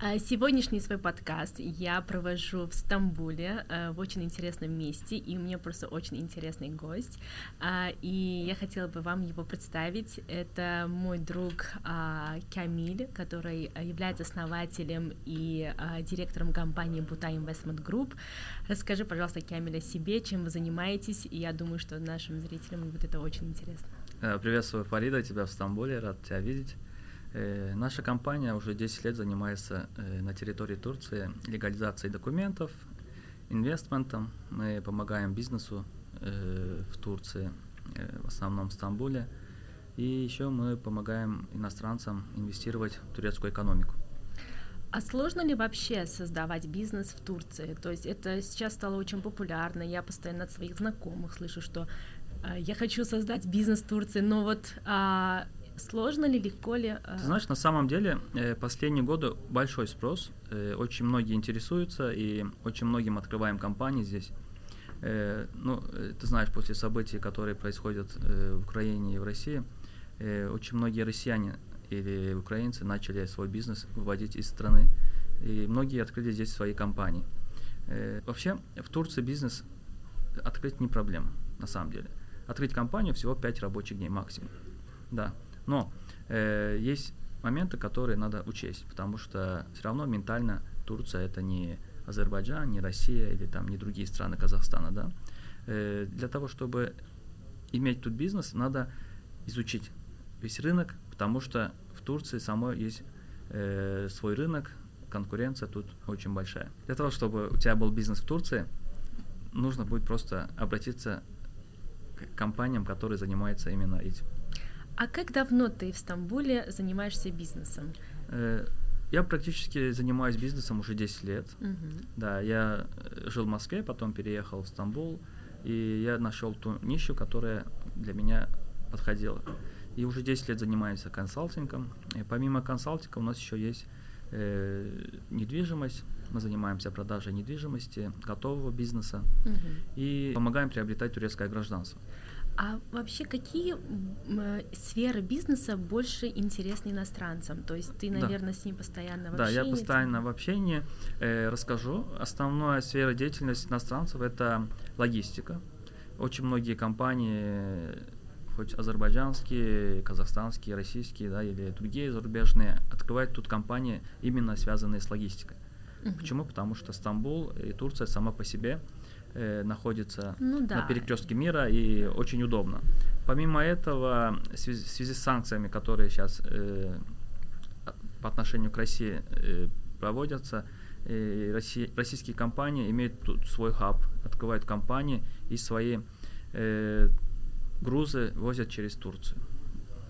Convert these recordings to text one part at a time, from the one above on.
А, сегодняшний свой подкаст я провожу в Стамбуле, э, в очень интересном месте, и у меня просто очень интересный гость, а, и я хотела бы вам его представить. Это мой друг а, Камиль, который является основателем и директором компании Бута Investment Group. Расскажи, пожалуйста, Камиль, о себе, чем вы занимаетесь, и я думаю, что нашим зрителям будет это очень интересно. Э, приветствую, Фарида, тебя в Стамбуле, рад тебя видеть. Э, наша компания уже 10 лет занимается э, на территории Турции легализацией документов, инвестментом. Мы помогаем бизнесу э, в Турции, в основном в Стамбуле. И еще мы помогаем иностранцам инвестировать в турецкую экономику. А сложно ли вообще создавать бизнес в Турции? То есть это сейчас стало очень популярно. Я постоянно от своих знакомых слышу, что я хочу создать бизнес в Турции, но вот э, Сложно ли, легко ли? Ты знаешь, на самом деле э, последние годы большой спрос, э, очень многие интересуются и очень многим открываем компании здесь. Э, ну, ты знаешь, после событий, которые происходят в Украине и в России, очень многие россияне или украинцы начали свой бизнес выводить из страны, и многие открыли здесь свои компании. Вообще в Турции бизнес открыть не проблема, на самом деле. Открыть компанию всего 5 рабочих дней максимум. Да. Но э, есть моменты, которые надо учесть, потому что все равно ментально Турция это не Азербайджан, не Россия или там не другие страны Казахстана, да. Э, для того, чтобы иметь тут бизнес, надо изучить весь рынок, потому что в Турции самой есть э, свой рынок, конкуренция тут очень большая. Для того, чтобы у тебя был бизнес в Турции, нужно будет просто обратиться к компаниям, которые занимаются именно этим. А как давно ты в Стамбуле занимаешься бизнесом? Э, я практически занимаюсь бизнесом уже 10 лет. Угу. Да, я э, жил в Москве, потом переехал в Стамбул, и я нашел ту нишу, которая для меня подходила. И уже 10 лет занимаюсь консалтингом. И помимо консалтинга у нас еще есть э, недвижимость. Мы занимаемся продажей недвижимости, готового бизнеса угу. и помогаем приобретать турецкое гражданство. А вообще какие э, сферы бизнеса больше интересны иностранцам? То есть ты, наверное, да. с ним постоянно в общении? Да, я постоянно в общении. Э, расскажу. Основная сфера деятельности иностранцев – это логистика. Очень многие компании, хоть азербайджанские, казахстанские, российские, да, или другие зарубежные, открывают тут компании, именно связанные с логистикой. Угу. Почему? Потому что Стамбул и Турция сама по себе – э, находится ну, да. на перекрестке мира и очень удобно. Помимо этого, в связи, в связи с санкциями, которые сейчас э, по отношению к России э, проводятся, э, Россия, российские компании имеют тут свой хаб, открывают компании и свои э, грузы возят через Турцию.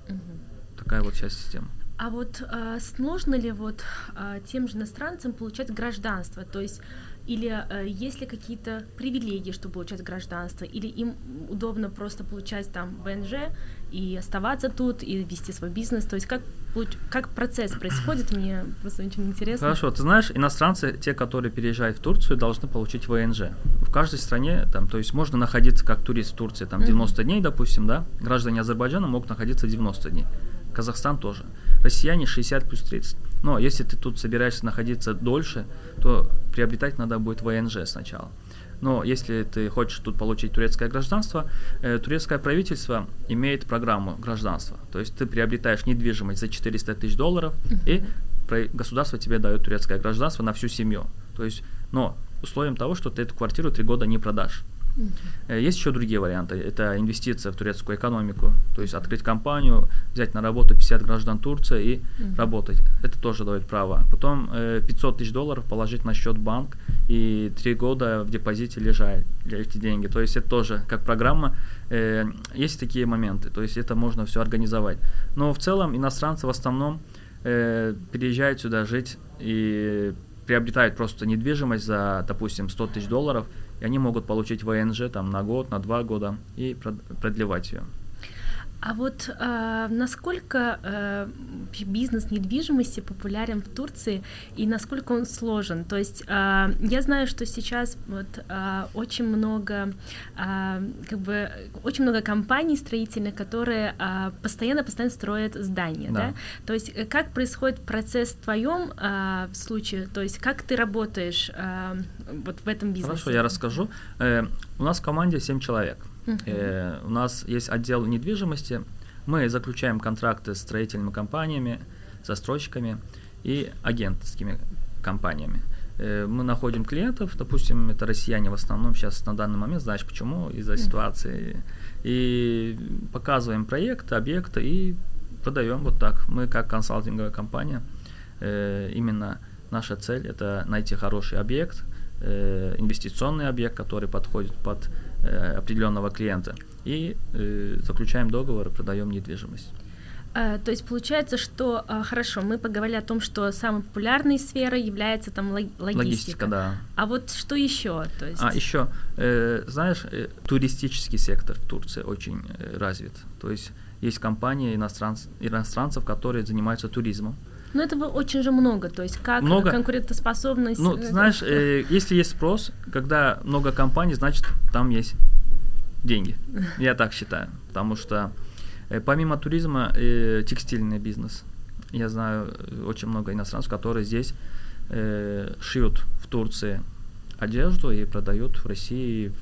Угу. Такая вот сейчас система. А вот э, сложно ли вот э, тем же иностранцам получать гражданство? То есть или э, есть ли какие-то привилегии, чтобы получать гражданство, или им удобно просто получать там ВНЖ и оставаться тут, и вести свой бизнес, то есть как, как процесс происходит, мне просто очень интересно. Хорошо, ты знаешь, иностранцы, те, которые переезжают в Турцию, должны получить ВНЖ. В каждой стране, там, то есть можно находиться как турист в Турции, там 90 mm-hmm. дней, допустим, да, граждане Азербайджана могут находиться 90 дней. Казахстан тоже. Россияне 60 плюс 30. Но если ты тут собираешься находиться дольше, то приобретать надо будет ВНЖ сначала. Но если ты хочешь тут получить турецкое гражданство, э, турецкое правительство имеет программу гражданства. То есть ты приобретаешь недвижимость за 400 тысяч долларов, и государство тебе дает турецкое гражданство на всю семью. То есть, но условием того, что ты эту квартиру три года не продашь. Uh-huh. Есть еще другие варианты. Это инвестиция в турецкую экономику, то есть открыть компанию, взять на работу 50 граждан Турции и uh-huh. работать. Это тоже дает право. Потом 500 э, тысяч долларов положить на счет банк и три года в депозите лежать эти деньги. То есть это тоже как программа. Э, есть такие моменты, то есть это можно все организовать. Но в целом иностранцы в основном переезжают сюда жить и приобретают просто недвижимость за, допустим, 100 тысяч долларов – и они могут получить ВНЖ там на год, на два года и продлевать ее. А вот э, насколько э, бизнес недвижимости популярен в Турции и насколько он сложен? То есть э, я знаю, что сейчас вот э, очень много, э, как бы очень много компаний строительных, которые э, постоянно постоянно строят здания, да? да? То есть э, как происходит процесс в твоем э, случае? То есть как ты работаешь э, вот в этом бизнесе? Хорошо, я расскажу. Э, у нас в команде 7 человек. Э, у нас есть отдел недвижимости. Мы заключаем контракты с строительными компаниями, застройщиками и агентскими компаниями. Э, мы находим клиентов, допустим, это россияне в основном сейчас на данный момент, знаешь почему, из-за ситуации, и показываем проект, объекты и продаем вот так. Мы как консалтинговая компания, э, именно наша цель это найти хороший объект, э, инвестиционный объект, который подходит под определенного клиента и э, заключаем договор и продаем недвижимость. А, то есть получается, что а, хорошо, мы поговорили о том, что самой популярной сферой является там логистика. Логистика, да. А вот что еще? То есть... А еще, э, знаешь, э, туристический сектор в Турции очень э, развит. То есть есть компании иностранцев, иностранцев, которые занимаются туризмом. Но этого очень же много, то есть как много. конкурентоспособность. Ну, ты знаешь, э, если есть спрос, когда много компаний, значит там есть деньги. Я так считаю, потому что э, помимо туризма э, текстильный бизнес. Я знаю э, очень много иностранцев, которые здесь э, шьют в Турции одежду и продают в России,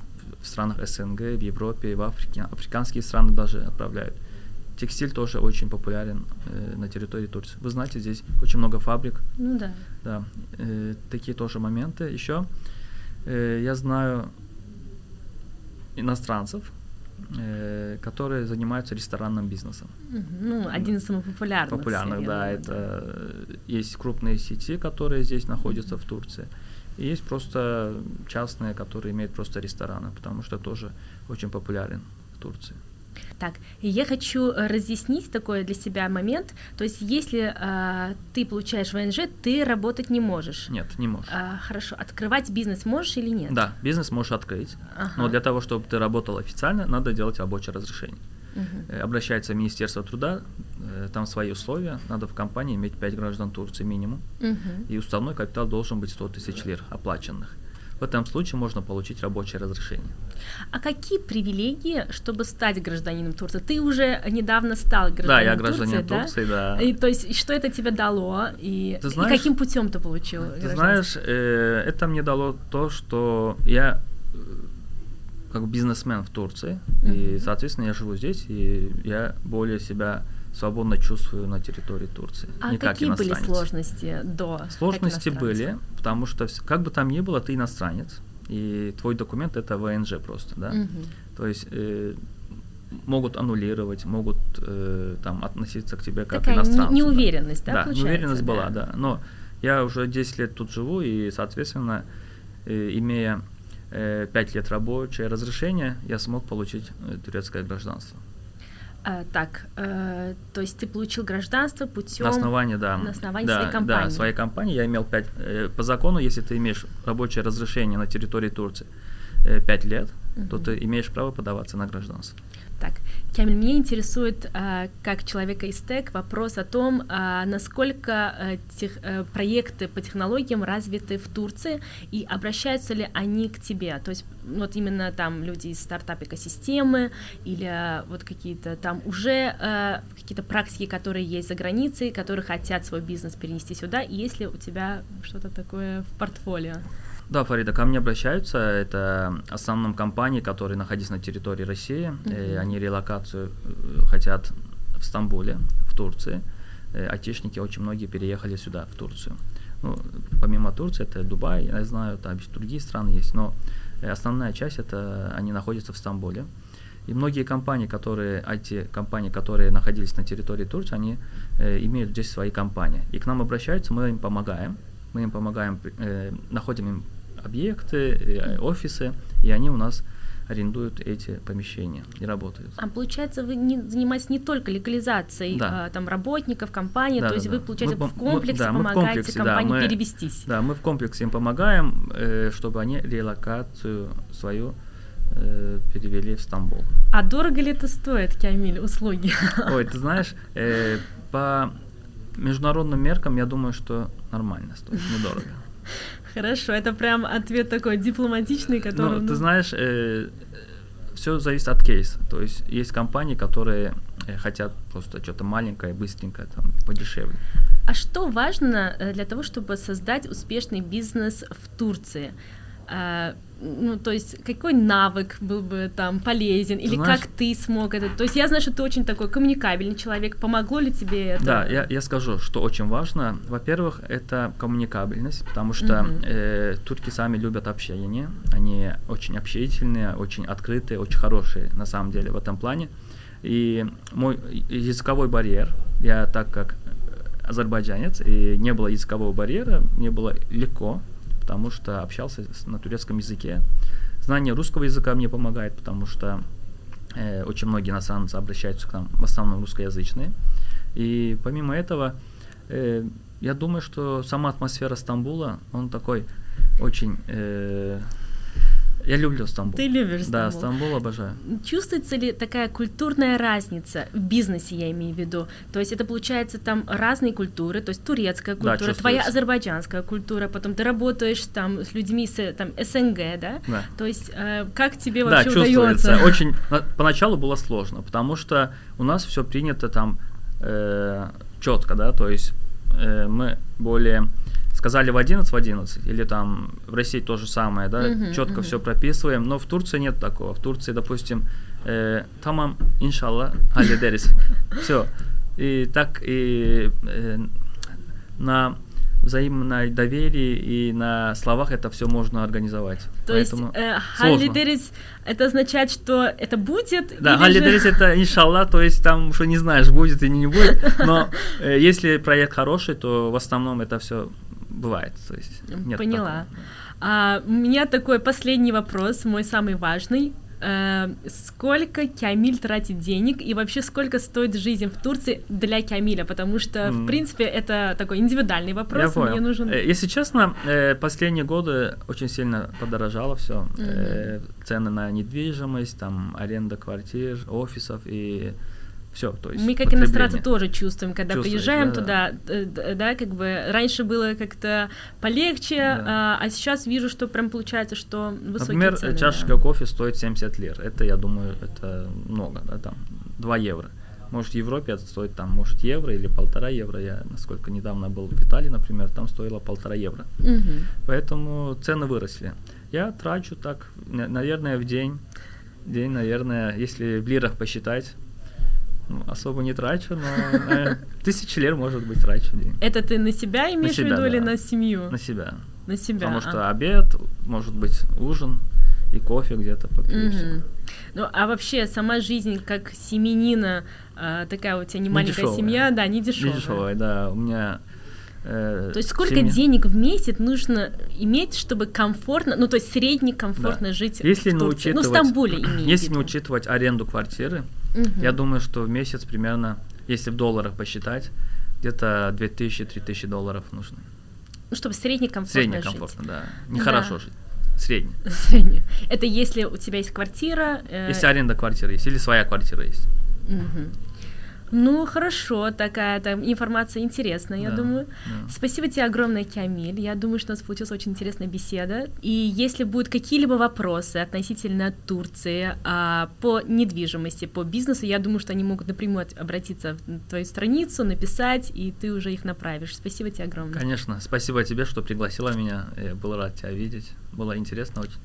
в странах СНГ, в Европе, в Африке, африканские страны даже отправляют. Текстиль тоже очень популярен э, на территории Турции. Вы знаете, здесь очень много фабрик. Ну да. Да, э, такие тоже моменты. Еще э, я знаю иностранцев, э, которые занимаются ресторанным бизнесом. Ну, один из самых популярных. Популярных, да. Это есть крупные сети, которые здесь находятся в Турции. И есть просто частные, которые имеют просто рестораны, потому что тоже очень популярен в Турции. Так, я хочу э, разъяснить такой для себя момент. То есть, если э, ты получаешь ВНЖ, ты работать не можешь. Нет, не можешь. А, хорошо. Открывать бизнес можешь или нет? Да, бизнес можешь открыть. Ага. Но для того, чтобы ты работал официально, надо делать рабочее разрешение. Угу. Обращается в Министерство труда, э, там свои условия. Надо в компании иметь 5 граждан Турции минимум. Угу. И уставной капитал должен быть 100 тысяч лир оплаченных в этом случае можно получить рабочее разрешение. А какие привилегии, чтобы стать гражданином Турции? Ты уже недавно стал гражданином Да, я гражданин Турции, Турции да? да. И, то есть, что это тебе дало? И, ты знаешь, и каким путем ты получил Ты знаешь, э, это мне дало то, что я э, как бизнесмен в Турции, mm-hmm. и, соответственно, я живу здесь, и я более себя свободно чувствую на территории Турции. А не какие как были сложности до? Сложности были, потому что как бы там ни было, ты иностранец, и твой документ это ВНЖ просто, да. Угу. То есть э, могут аннулировать, могут э, там относиться к тебе как Такая иностранцу. неуверенность, да, да, да неуверенность да. была, да. Но я уже 10 лет тут живу, и, соответственно, э, имея э, 5 лет рабочее разрешение, я смог получить э, турецкое гражданство. А, так, э, то есть ты получил гражданство путем... На основании, да. На основании да, своей компании. Да, своей компании я имел пять... Э, по закону, если ты имеешь рабочее разрешение на территории Турции э, 5 лет, угу. то ты имеешь право подаваться на гражданство. Так, Камиль, меня интересует, а, как человека из ТЭК, вопрос о том, а, насколько а, тех, а, проекты по технологиям развиты в Турции и обращаются ли они к тебе, то есть вот именно там люди из стартап-экосистемы или вот какие-то там уже а, какие-то практики, которые есть за границей, которые хотят свой бизнес перенести сюда, и ли у тебя что-то такое в портфолио? Да, Фарида, ко мне обращаются. Это основном компании, которые находятся на территории России. Mm-hmm. И они релокацию э, хотят в Стамбуле, в Турции. И э, очень многие переехали сюда, в Турцию. Ну, помимо Турции, это Дубай, я знаю, там другие страны есть, но основная часть это они находятся в Стамбуле. И многие компании, которые, IT-компании, которые находились на территории Турции, они э, имеют здесь свои компании. И к нам обращаются, мы им помогаем. Мы им помогаем, э, находим им объекты, офисы, и они у нас арендуют эти помещения и работают. А получается, вы не, занимаетесь не только легализацией да. а, там, работников, компаний, да, то да, есть да. вы, получается, мы, в комплексе мы, да, помогаете в комплексе, компании да, мы, перевестись. Да, мы в комплексе им помогаем, э, чтобы они релокацию свою э, перевели в Стамбул. А дорого ли это стоит, Камиль, услуги? Ой, ты знаешь, э, по международным меркам я думаю, что нормально стоит, недорого. Хорошо, это прям ответ такой дипломатичный, который... Ну, ты знаешь, э, все зависит от кейса. То есть есть компании, которые э, хотят просто что-то маленькое, быстренькое, там, подешевле. А что важно э, для того, чтобы создать успешный бизнес в Турции? А, ну, то есть, какой навык был бы там полезен, или знаешь, как ты смог это? То есть, я знаю, что ты очень такой коммуникабельный человек. Помогло ли тебе это? Да, я, я скажу, что очень важно. Во-первых, это коммуникабельность, потому что uh-huh. э, турки сами любят общение. Они очень общительные, очень открытые, очень хорошие на самом деле в этом плане. И мой языковой барьер, я так как азербайджанец, и не было языкового барьера, мне было легко потому что общался на турецком языке. Знание русского языка мне помогает, потому что э, очень многие иностранцы обращаются к нам, в основном русскоязычные. И помимо этого, э, я думаю, что сама атмосфера Стамбула, он такой очень э, я люблю Стамбул. Ты любишь Стамбул? Да, Стамбул обожаю. Чувствуется ли такая культурная разница в бизнесе, я имею в виду? То есть это получается там разные культуры, то есть турецкая культура, да, твоя азербайджанская культура, потом ты работаешь там с людьми с там СНГ, да? Да. То есть э, как тебе вообще да, удается? Очень поначалу было сложно, потому что у нас все принято там э, четко, да, то есть э, мы более сказали в 11 в 11, или там в России то же самое, да, uh-huh, четко uh-huh. все прописываем, но в Турции нет такого. В Турции, допустим, э, тамам, иншалла, hallederiz. Все. И так и э, на взаимное доверие и на словах это все можно организовать. То Поэтому есть э, это означает, что это будет? Да, халидерис же... это иншалла, то есть там что не знаешь, будет или не будет, но э, если проект хороший, то в основном это все бывает. То есть нет Поняла. А, у меня такой последний вопрос, мой самый важный. Э, сколько Кямиль тратит денег и вообще сколько стоит жизнь в Турции для Кямиля? Потому что, mm. в принципе, это такой индивидуальный вопрос. Я понял. Мне нужен... Э, если честно, э, последние годы очень сильно подорожало все. Mm-hmm. Цены на недвижимость, там аренда квартир, офисов и все, то есть Мы как иностранцы тоже чувствуем, когда приезжаем да, туда, да. да, как бы раньше было как-то полегче, да. а, а сейчас вижу, что прям получается, что высокие Например, цены. чашечка да. кофе стоит 70 лир, это, я думаю, это много, да, там, 2 евро. Может, в Европе это стоит там, может, евро или полтора евро. Я, насколько недавно был в Италии, например, там стоило полтора евро. Угу. Поэтому цены выросли. Я трачу так, наверное, в день, день, наверное, если в лирах посчитать, особо не трачу, но наверное, тысячи лир, может быть, трачу. Это ты на себя имеешь на себя, в виду да. или на семью? На себя. На себя. Потому что а. обед, может быть, ужин и кофе где-то. Угу. Ну, а вообще сама жизнь как семенина, а, такая у тебя не, не маленькая дешевая. семья, да, не дешевая. Не дешевая, да. У меня Э, то есть сколько семья... денег в месяц нужно иметь, чтобы комфортно, ну то есть средне комфортно да. жить если в Турции? Ну, в Стамбуле имеется. Если не учитывать аренду квартиры, угу. я думаю, что в месяц примерно, если в долларах посчитать, где-то 2000-3000 долларов нужно. Ну, чтобы средне комфортно Средне комфортно, да. Нехорошо да. жить. Средне. Средне. Это если у тебя есть квартира. Э... Если аренда квартиры есть, или своя квартира есть. Угу. Ну, хорошо, такая там информация интересная, я да, думаю. Да. Спасибо тебе огромное, Киамиль. Я думаю, что у нас получилась очень интересная беседа. И если будут какие-либо вопросы относительно Турции а, по недвижимости, по бизнесу, я думаю, что они могут напрямую обратиться в твою страницу, написать, и ты уже их направишь. Спасибо тебе огромное. Конечно, спасибо тебе, что пригласила меня. Я был рад тебя видеть. Было интересно очень.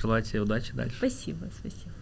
Желаю тебе удачи дальше. Спасибо, спасибо.